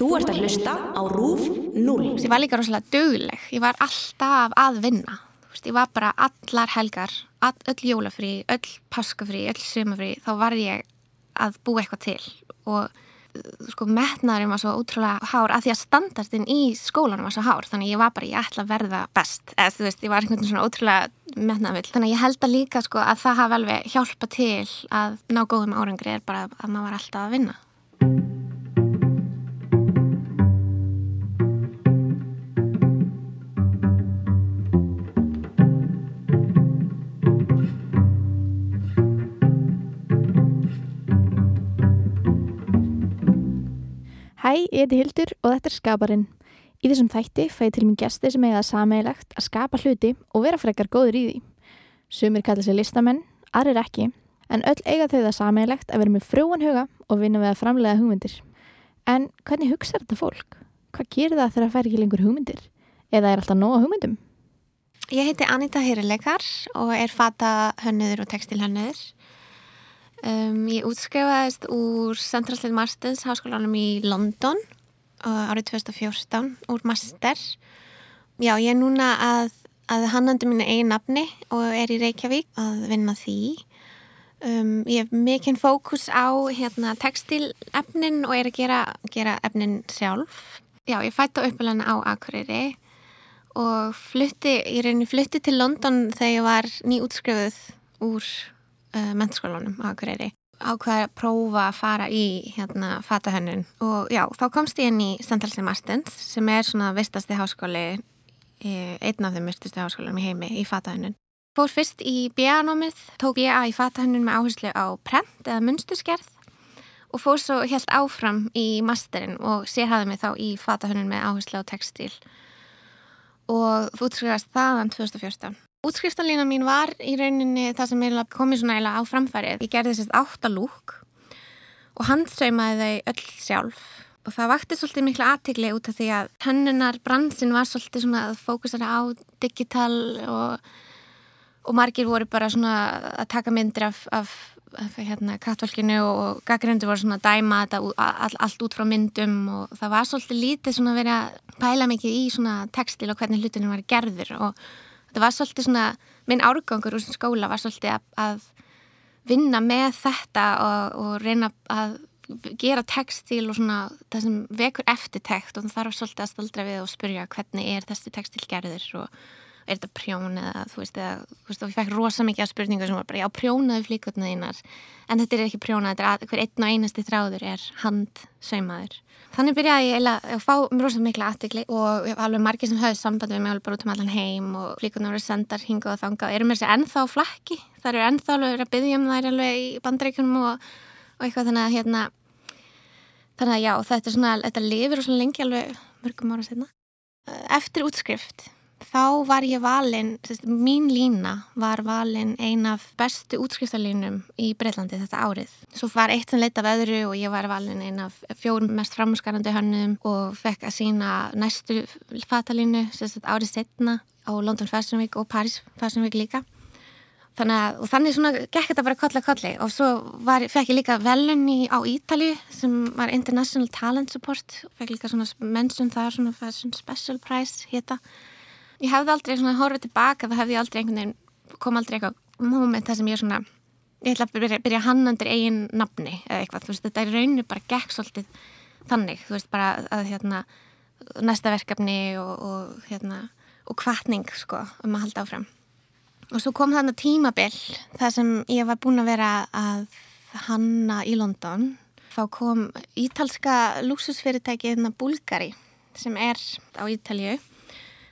Þú ert að hlusta á RÚF 0. Ég var líka rosalega döguleg. Ég var alltaf að vinna. Veist, ég var bara allar helgar, all, öll jólafrí, öll páskafrí, öll sumafrí. Þá var ég að búa eitthvað til og sko metnaðurinn var svo ótrúlega hár að því að standardin í skólanum var svo hár. Þannig ég var bara, ég ætla að verða best. Eða þú veist, ég var einhvern veginn svona ótrúlega metnaðvill. Þannig ég held að líka sko að það hafa alveg hjálpa til að ná góðum árangri er bara að maður var alltaf að vinna. Hæ, ég heiti Hildur og þetta er Skaparinn. Í þessum þætti fæði til mér gesti sem eiga sameigilegt að skapa hluti og vera frekar góður í því. Sumir kalla sér listamenn, aðrir ekki, en öll eiga þau það sameigilegt að vera með frjóan huga og vinna við að framlega hugmyndir. En hvernig hugsaður þetta fólk? Hvað gerir það þegar það fær ekki lengur hugmyndir? Eða er alltaf nóga hugmyndum? Ég heiti Anita Heyrileikar og er fata hönnuður og textilhönnuður. Um, ég útskrifaðist úr Central Martins háskólanum í London árið 2014 úr master. Já, ég er núna að, að hannandi mínu einu nafni og er í Reykjavík að vinna því. Um, ég hef mikinn fókus á hérna, textilefnin og er að gera, gera efnin sjálf. Já, ég fætti á uppalana á Akureyri og flutti, ég reyni flutti til London þegar ég var nýútskrifuð úr uh, mennskólanum á Akureyri ákvaði að prófa að fara í hérna fatahönnun og já, þá komst ég inn í Central Martins sem er svona vistasti háskóli einn af þeim vistastu háskólanum í heimi í fatahönnun. Fór fyrst í BA-námið, tók ég að í fatahönnun með áherslu á prent eða munstusgerð og fór svo helt áfram í masterinn og sérhaði mig þá í fatahönnun með áherslu á textil og útskrifast þaðan 2014. Útskriftalína mín var í rauninni það sem komið svona eiginlega á framfærið. Ég gerði þessast áttalúk og handsaumaði þau öll sjálf og það vakti svolítið miklu aðtikli út af því að hennunar bransin var svolítið svona að fókusera á digital og, og margir voru bara svona að taka myndir af, af, af hérna, kattvalkinu og gaggrindu voru svona að dæma þetta all, allt út frá myndum og það var svolítið lítið svona að vera að pæla mikið í svona textil og hvernig hlutinu var gerður og þetta var svolítið svona, minn árgangur úr skóla var svolítið að, að vinna með þetta og, og reyna að gera textil og svona það sem vekur eftir text og það þarf svolítið að staldra við og spyrja hvernig er þessi textil gerður og er þetta prjón eða þú veist, eða, þú veist og ég fekk rosa mikið af spurningar sem var bara já prjónaði flíkotna þínar. En þetta er ekki prjónað, þetta er að, hver einn og einasti þráður er handsaumaður. Þannig byrjaði ég að fá rosalega mikla aðtikli og alveg margir sem höfðu samband við mig alveg bara út um allan heim og flíkunar voru sendar hinga og þanga og eru mér sér ennþá flakki, það eru ennþá alveg að byggja um þær alveg í bandreikunum og, og eitthvað. Þannig að hérna þannig að já, þetta svona, þetta lifir og svona lengi alveg mörgum ára setna. Eftir útskrift þá var ég valin, sérst, mín lína var valin ein af bestu útskriftalínum í Breitlandi þetta árið. Svo var eitt sem leitt af öðru og ég var valin ein af fjórum mest framhúsgarandi hönnum og fekk að sína næstu fatalínu sérst, árið setna á London Fashion Week og Paris Fashion Week líka. Þannig að, og þannig svona gekk þetta bara koll að kolli og svo var, fekk ég líka velunni á Ítali sem var International Talent Support og fekk líka svona mention þar svona Fashion Special Prize hétta ég hefði aldrei svona horfið tilbaka það hefði aldrei einhvern veginn kom aldrei eitthvað moment það sem ég svona ég ætla að byrja, byrja hann undir eigin nafni eða eitthvað, þú veist, þetta er rauninu bara gekk svolítið þannig, þú veist, bara að hérna, næsta verkefni og, og hérna, og kvartning sko, um að halda áfram. Og svo kom þarna tímabill það sem ég var búin að vera að hanna í London. Þá kom ítalska luxusfyrirtæki hérna Bulgari sem er á Ítalju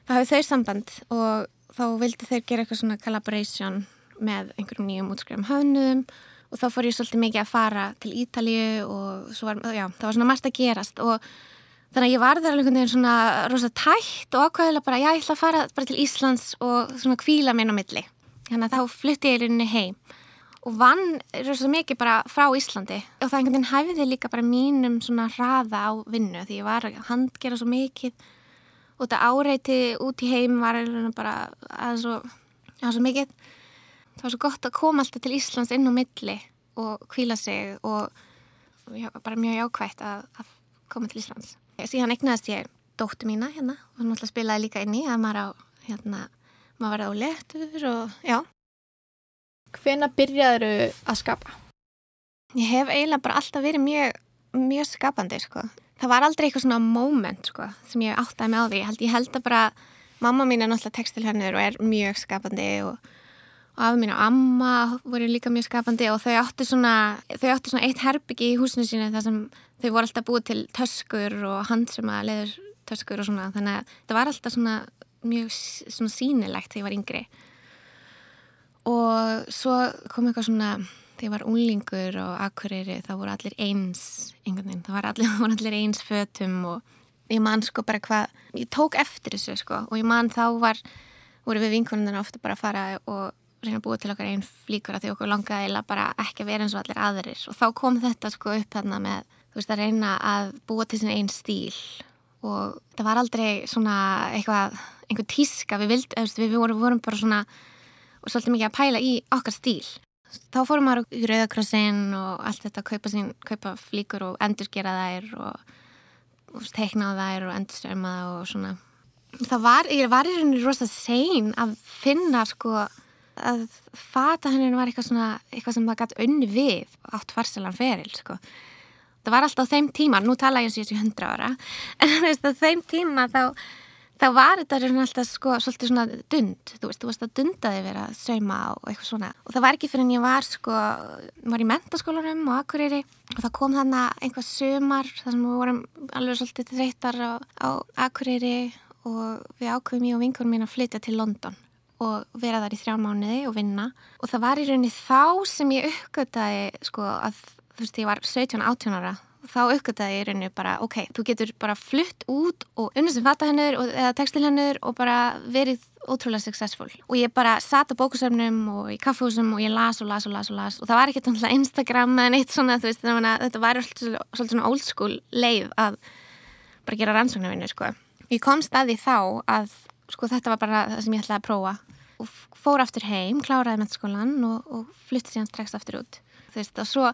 þá hafið þau samband og þá vildi þeir gera eitthvað svona collaboration með einhverjum nýjum útskrifum höfnum og þá fór ég svolítið mikið að fara til Ítalið og var, já, það var svona margt að gerast og þannig að ég var þar alveg einhvern veginn svona rosa tætt og ákvæðilega bara já ég ætla að fara bara til Íslands og svona kvíla minn á milli. Þannig að þá flytti ég í rauninni heim og vann rosa mikið bara frá Íslandi og það einhvern veginn hæfiði líka bara mínum svona hraða á vinnu því ég var að handgera svo mikið og þetta áreiti út í heim var bara aðeins svo, aðeins svo mikið það var svo gott að koma alltaf til Íslands inn á milli og kvíla sig og já, bara mjög jákvægt að, að koma til Íslands Síðan egnaðist ég dóttu mína hérna og hún alltaf spilaði líka inn í að maður á, hérna, maður verði á letur og já. Hvena byrjaður að skapa? Ég hef eiginlega bara alltaf verið mjög, mjög skapandi, sko. Það var aldrei eitthvað svona moment, sko, sem ég áttaði mig á því. Ég held, ég held að bara, mamma mín er náttúrulega textilhörnur og er mjög skapandi og og af mín og amma voru líka mjög skapandi og þau áttu svona, þau áttu svona eitt herbyggi í húsinu sínu þar sem þau voru alltaf búið til töskur og hand sem að leiður töskur og svona þannig að það var alltaf svona mjög svona sínilegt þegar ég var yngri og svo kom eitthvað svona þegar ég var unlingur og akkurýri þá voru allir eins einhvern veginn, það allir, voru allir eins fötum og ég man sko bara hvað ég tók eftir þessu sko og ég man þá var voru við vinkonunarna ofta bara að fara og reyna að búa til okkar einn flíkur að því okkur langaði bara ekki að vera eins og allir aðrir. Og þá kom þetta sko upp þarna með þú veist að reyna að búa til sin einn stíl. Og það var aldrei svona eitthvað, einhver tíska. Við vildum, við vorum bara svona og svolítið mikið að pæla í okkar stíl þá fórum maður í Rauðakrossin og allt þetta að kaupa, kaupa flíkur og endurgera þær og, og teikna þær og endurströma og svona það var, ég var í rauninni rosa sein að finna sko að fata henni var eitthvað svona eitthvað sem það gæti önni við átt farselan feril sko. það var alltaf á þeim tíma, nú tala ég eins og ég sé hundra ára en þú veist á þeim tíma þá, þá var þetta alltaf sko svolítið svona dund þú veist, þú veist að dundaði verið að sauma og eitthvað svona. Og það var ekki fyrir en ég var sko var í mentaskólarum og akkurýri og það kom þannig einhvað sömar þar sem við vorum alveg svolítið þreytar á, á akkurýri og við ákveðum ég og vinkunum mín að flytja til London og vera þar í þrjá mánuði og vinna. Og það var í rauninni þá sem ég uppgöttaði sko að þú veist ég var 17-18 ára. og þá uppgöttaði ég í rauninni bara ok, þú getur bara flutt út og unnum sem fattahennur eða textilhennur og bara verið ótrúlega successful. Og ég bara satt á bókusöfnum og í kaffehúsum og ég las og las og las og las og það var ekkert alltaf Instagram eða neitt svona veist þetta var alltaf svona old school leið að bara gera rannsóknarvinnu sko. Ég kom staði þá að sko þetta var bara það sem ég ætlaði að prófa. Og fór aftur heim, kláraði mennskólan og, og flytti síðan strax aftur út. Þú veist og svo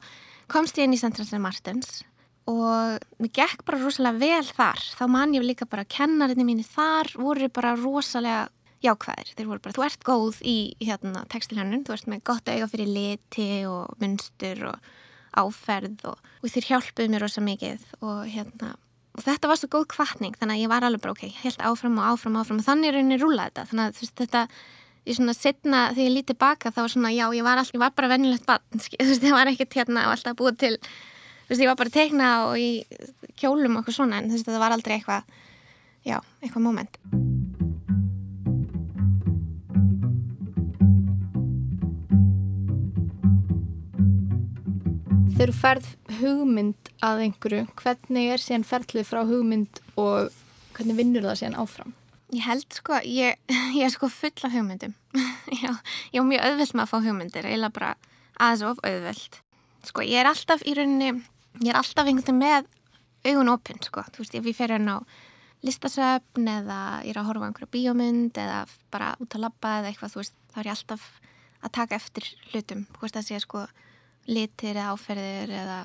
komst ég inn í Central Martins og mér gekk bara rosalega vel þar. Þá man ég líka bara að kennarinni mínu þar voru bara rosalega jákvæðir, þeir voru bara, þú ert góð í hérna, textilhannun, þú ert með gott auga fyrir liti og munstur og áferð og, og þeir hjálpuð mér rosa mikið og hérna og þetta var svo góð kvartning þannig að ég var alveg bara ok, helt áfram og áfram og áfram. Og þannig er rauninni rúlað þetta. Þannig að veist, þetta, ég svona setna þegar ég lítið baka þá var svona já, ég var, all, ég var bara vennilegt barn, þú veist, ég var ekkert hérna alltaf búið til, þú veist, ég var bara teikna og í kjólum og eitthvað svona en þú veist, þetta var aldrei eitthvað já, eitthvað moment Þegar þú ferð hugmynd að einhverju, hvernig er síðan ferðlið frá hugmynd og hvernig vinnur það síðan áfram? Ég held sko, ég, ég er sko full af hugmyndum. Já, ég er mjög auðveld með að fá hugmyndir, eiginlega bara aðeins of auðveld. Sko, ég er alltaf í rauninni, ég er alltaf einhvern veginn með augun opinn, sko. Þú veist, ef ég fer hérna á listasöfn eða ég er að horfa á einhverja bíómynd eða bara út að labba eða eitthvað, þú veist, þá er ég alltaf að taka eftir hlutum. Veist, það sé sko litir eða áferðir eða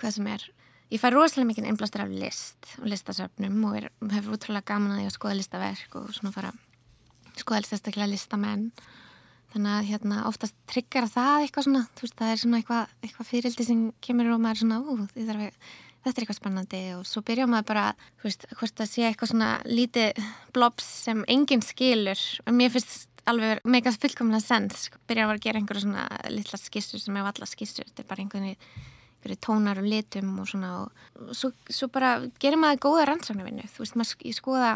hvað sem er ég fær rosalega mikið einblastur af list og listasöfnum og er, hefur útrúlega gaman að ég að skoða listaverk og svona fara skoða sérstaklega listamenn þannig að hérna oftast tryggjara það eitthvað svona, þú veist það er svona eitthvað, eitthvað fyririldi sem kemur og maður er svona ú, þetta er eitthvað spennandi. Og svo byrja maður bara, þú veist, hvort að sé eitthvað svona lítið blobs sem enginn skilur. Og mér finnst alveg mega fullkomlega sens byrja að vera að gera einhverju svona litla skissur sem hefur alla skissur, þetta er bara einhverju, einhverju tónar og litum og svona og svo, svo bara gerir maður góða rannsóknarvinnu, þú veist, maður, skoða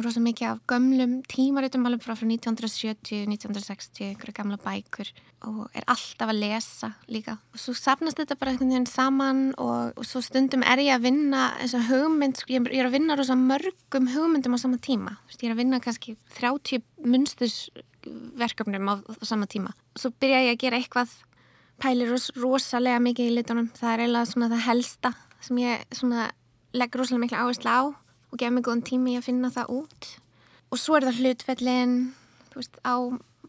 rosa mikið af gömlum tímaritum alveg frá 1970, 1960 einhverju gamla bækur. Og er alltaf að lesa líka. Og svo sapnast þetta bara einhvern veginn saman og, og svo stundum er ég að vinna eins og hugmynd, sko, ég er að vinna rosa mörgum hugmyndum á sama tíma. Ég er að vinna kannski 30 munstusverkefnum á, á sama tíma. Og svo byrja ég að gera eitthvað pælir ros, rosalega mikið í litunum. Það er eiginlega svona það helsta sem ég legg rosalega miklu áherslu á og gef mig góðan tími að finna það út og svo er það hlutfellin veist, á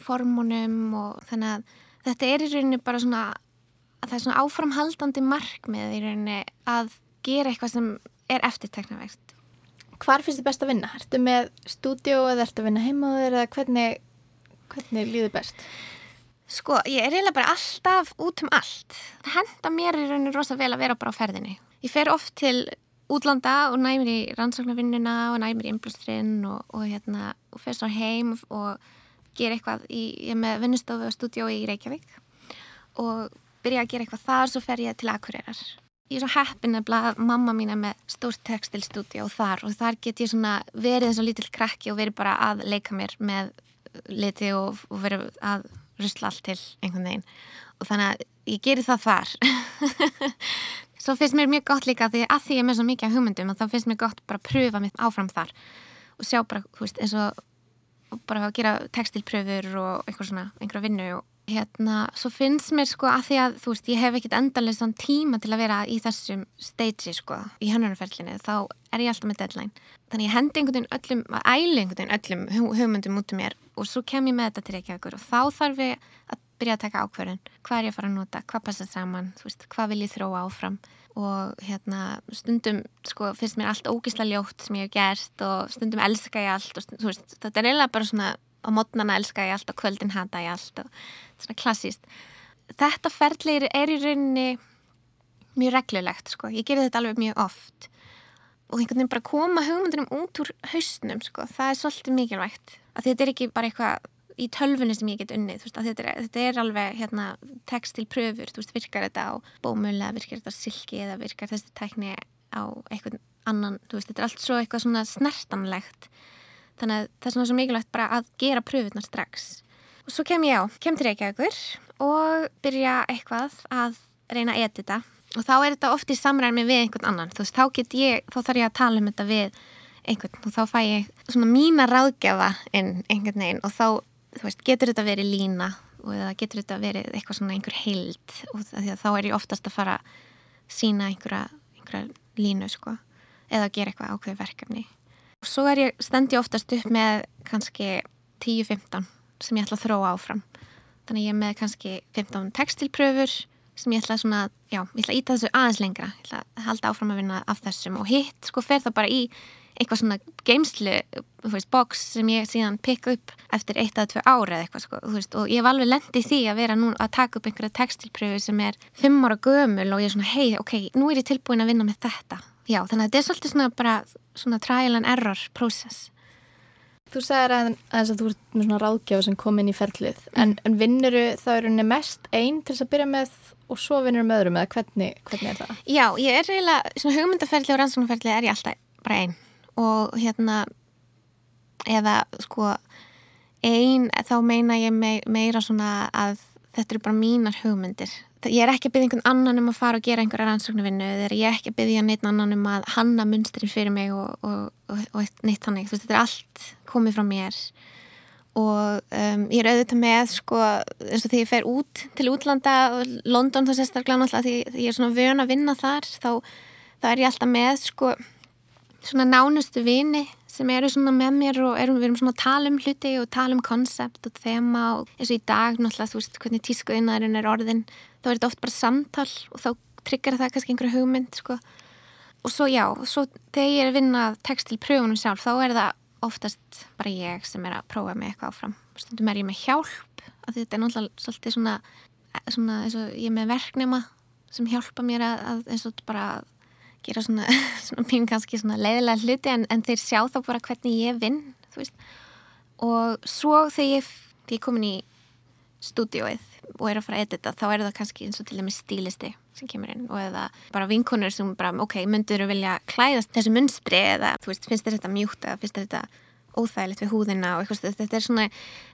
formunum og þannig að þetta er í rauninni bara svona að það er svona áframhaldandi markmið í rauninni að gera eitthvað sem er eftirteknavert. Hvar finnst þið best að vinna? Ertu með stúdíó eða ertu að vinna þér eða hvernig, hvernig líður best? Sko, ég er eiginlega bara alltaf út um allt. Það henda mér í rauninu rosa vel að vera bara á ferðinni. Ég fer oft til útlanda og næmir í rannsóknarvinnuna og næmir í innblóstrinn og, og, hérna, og fer svo heim og ger eitthvað í, ég með vinnustofu og stúdíó í Reykjavík og byrja að gera eitthvað þar, svo fer ég til Akureyrar. Ég er svo heppin að mamma mín er með stórt tekstilstúdíó þar og þar get ég svona verið eins og lítill krakki og verið bara að leika mér með liti og, og verið að rusla allt til einhvern veginn og þannig að ég gerir það þar svo finnst mér mjög gott líka því að því ég er með svo mikið hugmyndum og þá finnst mér gott bara að pröfa mitt áfram þar og sjá bara, þú veist, eins og bara að gera textilpröfur og einhver svona, einhverja vinnu og hérna, svo finnst mér sko að því að þú veist, ég hef ekkit endalega svona tíma til að vera í þessum stage sko, í hannunarferlinu, þá er ég alltaf með deadline. Þannig ég hendi einhvern veginn öllum, æli einhvern veginn öllum hugmyndum út um mér og svo kem ég með þetta til Reykjavíkur og þá þarf ég að byrja að taka ákverðin, hvað er ég að fara að nota, hvað passar saman, veist, hvað vil ég þróa áfram? Og hérna stundum sko finnst mér allt ógísla ljótt sem ég hef gert og stundum elska ég allt og veist, þetta er eiginlega bara svona á modnana elska ég allt og kvöldin hata ég allt og svona klassíst þetta ferðleir er í rauninni mjög reglulegt sko. Ég gerir þetta alveg mjög oft. Og einhvern veginn bara koma hugmyndunum út úr hausnum sko, það er svolítið mikilvægt. Að þetta er ekki bara eitthvað í tölfunni sem ég get unnið, veist, þetta, er, þetta er alveg hérna, text til pröfur, veist, virkar þetta á bómulega, virkar þetta á silki eða virkar þessi tækni á eitthvað annan, veist, þetta er allt svo eitthvað svona snertanlegt. Þannig að það er svona svo mikilvægt bara að gera pröfunar strax. Og svo kem ég á, kem til Reykjavíkur og byrja eitthvað að reyna að edita. Og þá er þetta oft í samræmi við einhvern annan þú veist, þá get ég, þá þarf ég að tala um þetta við einhvern og þá fæ ég svona mína ráðgjafa inn einhvern veginn og þá, þú veist, getur þetta verið lína og það getur þetta verið eitthvað svona einhver heild og þá er ég oftast að fara að sína einhverja, einhverja línu sko eða að gera eitthvað ákveð verkefni. Og svo er ég, stend ég oftast upp með kannski 10-15 sem ég ætla að þróa áfram. Þannig ég er með kannski 15 textilpröfur sem ég ætla svona, já, ég ætla að íta þessu aðeins lengra, ég ætla að halda áfram að vinna af þessum. Og hitt sko fer það bara í eitthvað svona geimslu þú veist, box sem ég síðan pikka upp eftir eitt að tvö ára eða eitthvað sko, þú veist, og ég hef alveg lendið því að vera nú að taka upp einhverja textilpröfu sem er fimm ára gömul og ég er svona, hei, ok, nú er ég tilbúin að vinna með þetta. Já, þannig að þetta er svolítið svona bara svona trial and error process Þú sagðir að, að þú ert með svona ráðgjáð sem kom inn í ferlið mm. en, en vinnuru þá er henni mest einn til þess að byrja með og svo vinnuru með öðrum eða hvernig, hvernig er það? Já, ég er eiginlega, svona hugmyndaferli og rannsóknarferli er ég alltaf bara einn og hérna eða sko einn þá meina ég meira svona að þetta eru bara mínar hugmyndir ég er ekki að byggja einhvern annan um að fara og gera einhverja rannsóknarvinnu eða ég er ekki að byggja neitt annan um að hanna munstrin fyrir mig og, og, og, neitt þú veist, þetta er allt komið frá mér. Og um, ég er auðvitað með sko, eins og því ég fer út til útlanda og London þá sérstaklega náttúrulega því ég er svona vön að vinna þar þá, þá er ég alltaf með sko svona nánustu vini sem eru svona með mér og erum, við erum svona að tala um hluti og tala um konsept og þema og eins og í dag náttúrulega þú veist hvernig tískuðinarinn er orðin þá er þetta oft bara samtal og þá tryggar það kannski einhverju hugmynd sko. og svo já, svo þegar ég er að vinna text til pröfunum sjálf, þá er það oftast bara ég sem er að prófa mig eitthvað áfram stundum er ég með hjálp að þetta er náttúrulega svolítið svona, svona eins og ég er með verknema sem hjálpa mér að, að eins og bara gera svona, svona mín kannski svona leiðilega hluti en, en þeir sjá þá bara hvernig ég vinn og svo þegar ég, ég er komin í stúdióið og er að fara að edita þá er það kannski eins og til dæmis stílisti sem kemur inn og eða bara vinkonur sem bara ok, myndur þú vilja klæðast þessu munstri eða þú veist, finnst þetta mjúkt eða finnst þetta óþægilegt við húðina og eitthvað þetta er svona,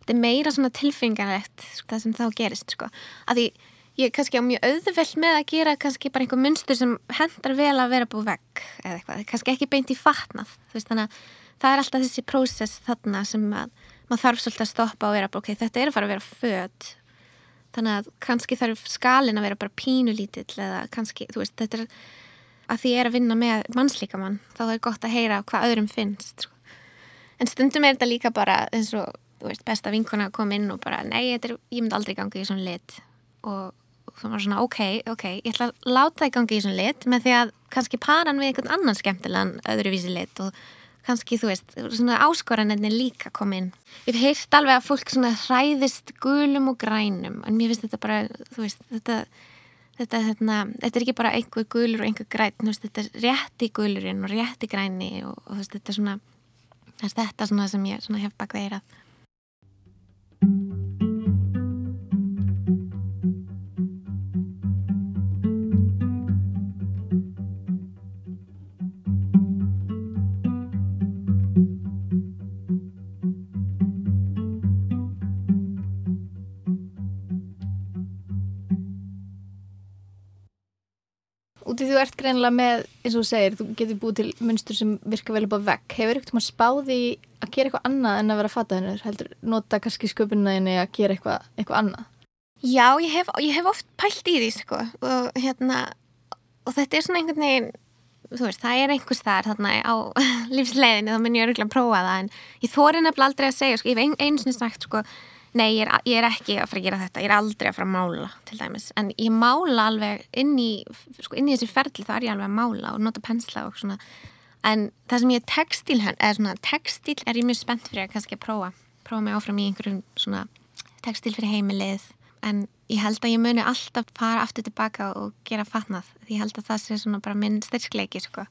þetta er meira svona tilfingarlegt sko, það sem þá gerist sko. Að því ég kannski á mjög auðveld með að gera kannski bara einhver munstur sem hendar vel að vera búið vekk eða eitthvað, kannski ekki beint í fatnað þú veist, þannig að það er alltaf þessi prósess þarna sem að maður þarf svolítið að stoppa og vera ok, þetta er að fara að vera född þannig að kannski þarf skalin að vera bara pínulítill eða kannski, þú veist, þetta er að því ég er að vinna með mannslíkamann þá er gott að heyra hvað öðrum finnst sko. en stundum er þetta líka bara eins og, þú veist, besta vinkona kom inn og bara, nei, er, ég myndi aldrei ganga í svona lit. Og, það var svona, ok, ok ég ætla að láta það ganga í svona lit með því að kannski paran við einhvern annan skemmtilegan öðruvísi lit. Og kannski, þú veist, svona áskoranenni líka komin. Ég hef heyrt alveg að fólk svona hræðist gulum og grænum en mér finnst þetta bara, þú veist, þetta þetta, hérna, þetta er ekki bara einhver gulur og einhver græn, veist, þetta er rétti gulurinn og rétti græni og, og veist, þetta er svona, þetta svona sem ég hef bak þeirrað. Útið þú ert greinlega með, eins og þú segir, þú getur búið til munstur sem virka vel upp á vekk. Hefur ykkur tíma spáði að gera eitthvað annað en að vera fataðinur? Heldur nota kannski sköpunnaðinni að gera eitthvað, eitthvað annað? Já, ég hef, ég hef oft pælt í því, sko. Og, hérna, og þetta er svona einhvern veginn, þú veist, það er einhvers þar þarna á lífsleginni, þá minn ég öruglega að prófa það. En ég þóri nefnilega aldrei að segja, sko, ég hef eins og sagt, sko, Nei, ég er, ég er ekki að fara að gera þetta, ég er aldrei að fara að mála til dæmis, en ég mála alveg inn í, sko, inn í þessi ferli þá er ég alveg að mála og nota pensla og svona, en það sem ég er textil, eða svona textil er ég mjög spennt fyrir að kannski að prófa, prófa mig áfram í einhverjum svona textil fyrir heimilið, en ég held að ég muni alltaf fara aftur tilbaka og gera fatnað, því ég held að það sé svona bara minn styrkleiki, sko.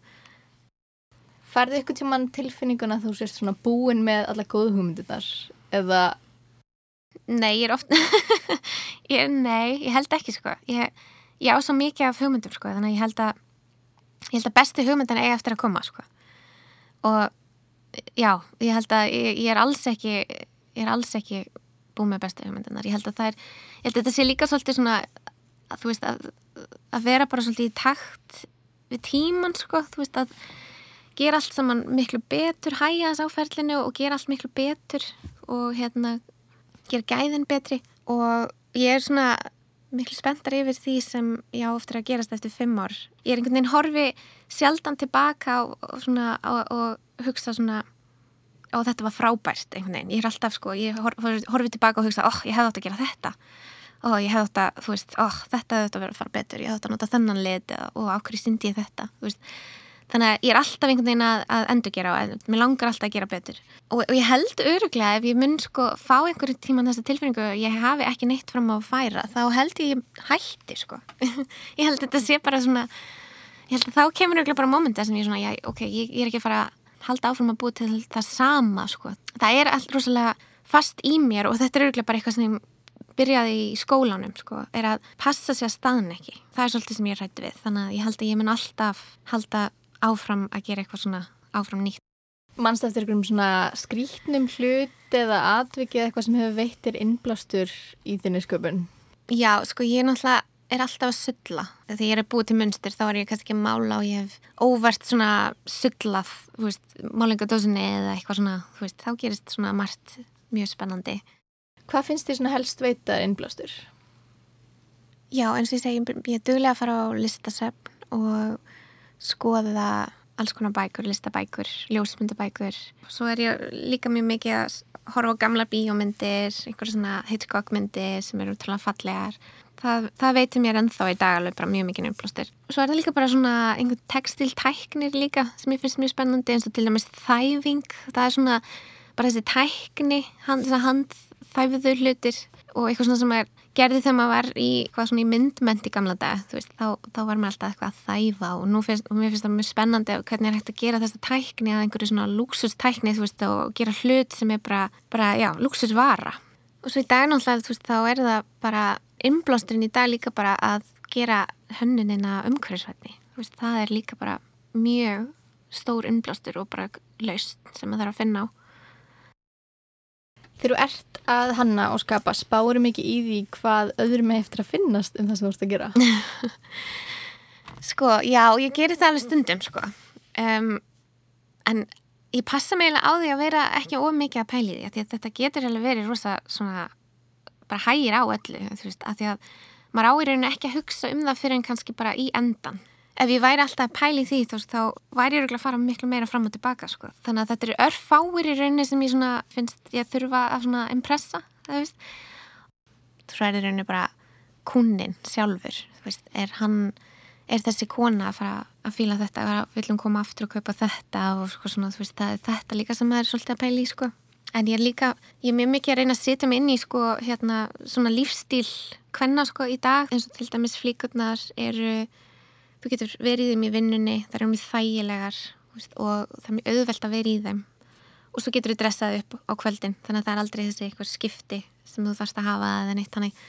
Færðu ykkur tíman tilfinninguna að þú sést svona búin með alla góðu hugmyndunar eða Nei, ég er ofta Nei, ég held ekki sko. Ég, ég á svo mikið af hugmyndum sko þannig að ég held að ég held að besti hugmyndan eigi eftir að koma sko. Og já, ég held að ég, ég er alls ekki ég er alls ekki búið með besti hugmyndanar ég held að það er, ég held að þetta sé líka svolítið svona að þú veist að, að vera bara svolítið í takt við tíman sko, þú veist að gera allt saman miklu betur hæja þess áferlinu og gera allt miklu betur og hérna gera gæðin betri og ég er svona miklu spenntar yfir því sem ég á ofta að gerast eftir fimm ár. Ég er einhvern veginn horfi sjaldan tilbaka og, og, svona, og, og hugsa svona og þetta var frábært einhvern veginn. Ég er alltaf sko, ég horfi, horfi tilbaka og hugsa, oh, ég hefði átt að gera þetta og oh, ég hefði átt að, þú veist, oh, þetta hefði átt að vera fara betur, ég hefði átt að nota þennan lit og ákveði syndi ég þetta, þú veist þannig að ég er alltaf einhvern veginn að, að endur gera og mér langar alltaf að gera betur. Og, og ég held öruglega ef ég mun sko fá einhverju tíma þessa tilfinningu og ég hafi ekki neitt fram á að færa þá held ég hætti sko. Ég held þetta sé bara svona ég held að þá kemur öruglega bara mómenta sem ég svona, já, ok, ég, ég er ekki að fara að halda áfram að búa til það sama sko. Það er alltaf rosalega fast í mér og þetta er öruglega bara eitthvað sem ég byrjaði í skólanum sko, er að passa sér að staðn ekki. Það er svolítið sem ég rætti við, þannig að ég held að ég mun alltaf halda áfram að gera eitthvað svona áfram nýtt. Mannst eftir einhverjum svona skrítnum hlut eða atvikið eitthvað sem hefur veittir innblástur í þinni sköpun? Já, sko ég náttúrulega er alltaf að sulla. Þegar ég er búið til munstur þá er ég kannski ekki mála og ég hef óvart svona sullað, þú veist, málingadósinni eða eitthvað svona, þú veist, þá gerist svona margt mjög spennandi. Hvað finnst þið svona helst veittar innblástur? Já, eins og ég segi, ég er duglega að fara á listasöfn og skoða alls konar bækur, listabækur, ljósmyndabækur. Svo er ég líka mjög mikið að horfa á gamla bíómyndir, einhverja svona Hitchcock-myndir sem eru útrúlega fallegar. Það, það veitir mér ennþá í dag alveg bara mjög mikið nefnblóstur. Svo er það líka bara svona einhvern textiltæknir líka sem ég finnst mjög spennandi eins og til dæmis þæfing. Það er svona bara þessi tækni, hand, handþæfiður hlutir og eitthvað svona sem er gerði þegar maður var í, í myndment í gamla dag veist, þá, þá var maður alltaf eitthvað að þæfa og finnst, og mér finnst það mjög spennandi hvernig er hægt að gera þessa tækni að einhverju svona veist, og gera hlut sem er bara, bara já, luxusvara og svo í dag náttúrulega veist, þá er það bara inblásturinn í dag líka bara að gera hönnunina umhverfisvætni það er líka bara mjög stór innblástur og bara laust sem maður þarf að finna á Þegar þú ert að hanna og skapa, spáru mikið í því hvað öðrum er eftir að finnast um það sem þú ert að gera? sko, já, ég gerir það alveg stundum, sko. Um, en ég passa meila á því að vera ekki of mikið að pæli því, að þetta getur alveg verið rosa svona, bara hægir á öllu, þú veist, að því að maður áirinu ekki að hugsa um það fyrir en kannski bara í endan ef ég væri alltaf að pæli því þá, þá væri ég að fara miklu meira fram og tilbaka sko. þannig að þetta eru örfáir í rauninni sem ég svona, finnst ég þurfa að impressa þú í rauninni bara kunin sjálfur veist, er, hann, er þessi kona að fara að fíla þetta að viljum koma aftur og kaupa þetta og sko svona, veist, það þetta líka sem það er svolítið að pæli sko. En ég er líka, ég er mjög mikið að reyna að setja mig inn í, sko, hérna svona lífstíl hvenna, sko, í dag. Eins og til dæmis flíkurnar eru þú getur verið í þeim í vinnunni það eru mjög þægilegar veist, og það er mjög auðvelt að vera í þeim. Og svo getur þú dressað upp á kvöldin þannig að það er aldrei þessi eitthvað skipti sem þú þarfst að hafa eða neitt hannig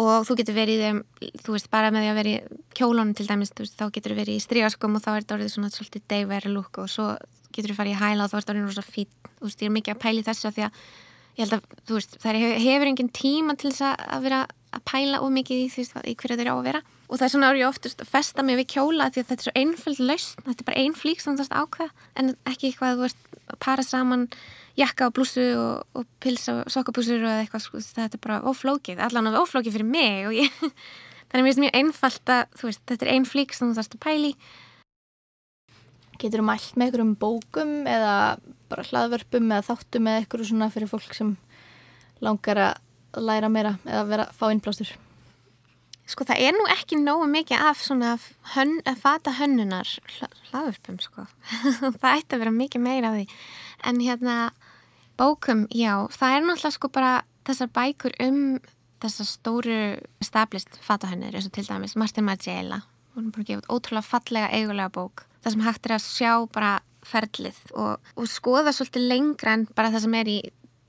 og þú getur verið í þeim, þú veist, bara með því að vera í kjólunum til dæmis, veist, þá getur þú verið í stríaskum og þá er þetta orðið svona svolítið daywear look og svo getur þú farið í hæla og þá er þetta orðið rosa fít, þú veist, ég er mikið að pæli þessu að því að ég held að, þú veist, það hefur engin tíma til þess að vera að pæla ómikið í því í hverju þeir á að vera og það er svona orðið oftast að festa mig við kjóla því að þetta er svo einföld lausn, þetta er bara ein flík sem þú þarfst ákveða en ekki eitthvað að þú ert að para saman jakka og blúsu og, og pilsa og sokkabúsur og eitthvað sko, þetta er bara oflókið, allan af oflókið fyrir mig og ég, þannig að mér finnst mjög einfalt að veist, þetta er ein flík sem þú þarfst að pæli Getur þú mælt með einhverjum bókum eða bara hlaðvörpum eða þáttum eða eitthvað svona fyrir fólk sem langar að læra meira eða vera, fá innblástur? Sko það er nú ekki nógu mikið af svona hön, að fata hönnunar hlaðvörpum sko. það ætti að vera mikið meira af því. En hérna bókum, já, það er náttúrulega sko bara þessar bækur um þessar stóru stablist fatahönnur eins og til dæmis Martin Margiela. Hún er bara gefið ótrúlega fallega eigulega bók. Það sem hægt er að sjá bara ferlið og, og skoða svolítið lengra en bara það sem er í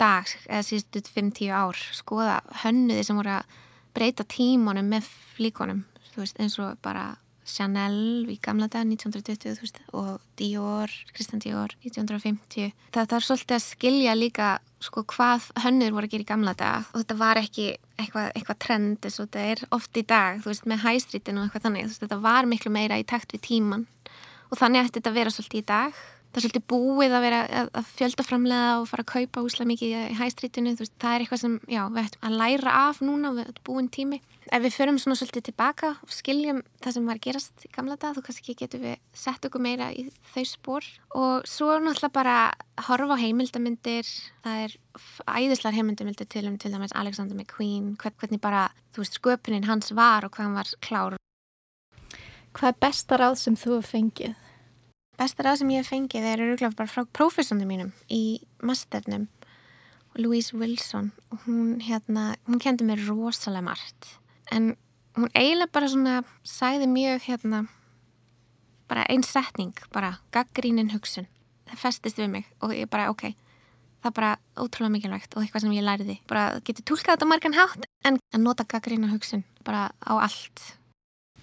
dag eða síðustu 5-10 ár. Skoða hönnuði sem voru að breyta tímanum með flíkonum veist, eins og bara Chanel í gamla dag 1920 veist, og Dior, Christian Dior 1950. Það er svolítið að skilja líka sko, hvað hönnur voru að gera í gamla dag og þetta var ekki eitthvað, eitthvað trend eins og þetta er oft í dag veist, með hæstrítin og eitthvað þannig. Þetta var miklu meira í takt við tíman og þannig ætti þetta að vera svolítið í dag það er svolítið búið að vera að fjöldaframlega og fara að kaupa úslega mikið í hæstrítinu, veist, það er eitthvað sem já, við ættum að læra af núna við ættum búin tími. Ef við förum svona svolítið tilbaka og skiljum það sem var gerast í gamla dag, þá kannski getum við sett okkur meira í þau spór og svo náttúrulega bara að horfa á heimildamindir, það er æðislar heimildamindir til um til dæmis Alexander McQueen, hvernig bara þú veist sköpunin hans var og hvað hann var klár. Hvað er besta ráð sem þú fengið? Besta ráð sem ég hef fengið er öruglega bara frá prófessonum mínum í masternum Louise Wilson. Og hún hérna, hún kendi mér rosalega margt. En hún eiginlega bara svona sæði mjög hérna bara einn setning, bara gaggrínin hugsun, það festist við mig og ég bara ok, það er bara ótrúlega mikilvægt og eitthvað sem ég læriði bara getur tólkað þetta margan hátt en að nota gaggrína hugsun bara á allt.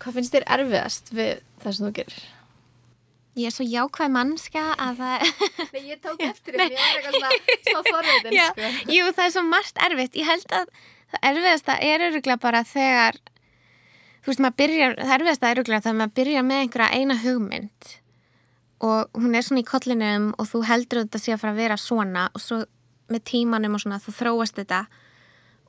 Hvað finnst þér erfiðast við það sem þú gerir? Ég er svo jákvæð mannska að það... Nei, ég tók eftir því, ég er eitthvað svona smá forvitin, sko. Jú, það er svo margt erfitt. Ég held að það erfiðasta er öruglega bara þegar, þú veist, maður byrjar, það erfiðasta er öruglega þegar maður byrjar með einhverja eina hugmynd og hún er svona í kollinum og þú heldur þetta sé að fara að vera svona og svo með tímanum og svona þú þróast þetta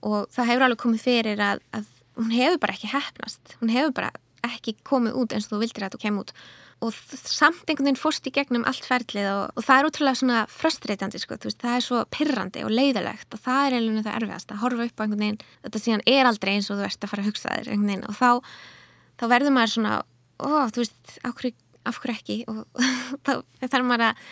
og það hefur alveg komið fyrir að, að hún hefur bara ekki hefnast. Hún hefur bara ekki komið út eins og þú vildir að þú kemur út og samt einhvern veginn fórst í gegnum allt ferlið og, og það er útrúlega svona fröstreitandi sko, veist, það er svo pirrandi og leiðilegt og það er eiginlega það erfiðast að horfa upp á einhvern veginn þetta síðan er aldrei eins og þú ert að fara að hugsa þér einhvern veginn og þá, þá verður maður svona, ó, þú veist, af hverju, af hverju ekki? Og þá þarf maður að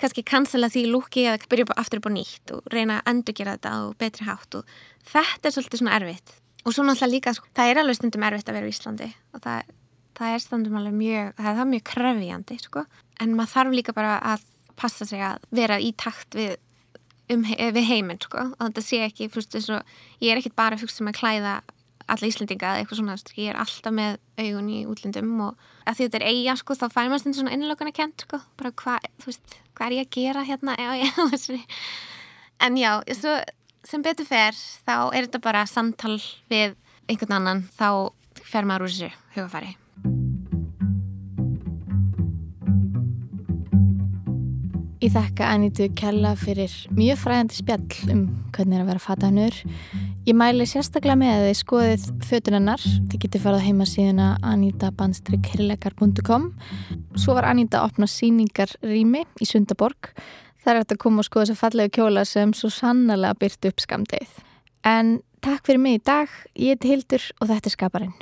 kannski cancela því lúki eða byrja aftur upp á nýtt og reyna að endurgera þetta og betri hátt og þetta er svolítið svona erfitt. Og svo náttúrulega líka, sko, það er alveg stundum erfitt að vera í Íslandi og það það er standum alveg mjög, það er það mjög krefjandi sko, en maður þarf líka bara að passa sig að vera í takt við, um, við heiminn sko, og þetta sé ekki, fyrst þess að ég er ekkit bara fyrst sem um að klæða alla Íslendinga eða eitthvað svona, ég er alltaf með augun í útlendum og að því þetta er eiga sko, þá fær maður stundum svona innlökunni kent sko, bara hvað, þú veist, hvað er ég að gera hérna, já, já, en já, svo, sem betur fer, þá er þetta bara samtal við einhvern annan, þá fer maður úr þessu hugafæri Ég þakka Anítu Kjalla fyrir mjög fræðandi spjall um hvernig er að vera fatahannur. Ég mæli sérstaklega með að þið skoðið fötunennar. Þið getur farað á heimasíðuna anita-hirleikar.com Svo var Aníta að opna síningar rými í Sundaborg. Það er hægt að koma og skoða þess að fallegu kjóla sem svo sannlega byrtu upp skamdegið. En takk fyrir mig í dag. Ég heiti Hildur og þetta er Skaparinn.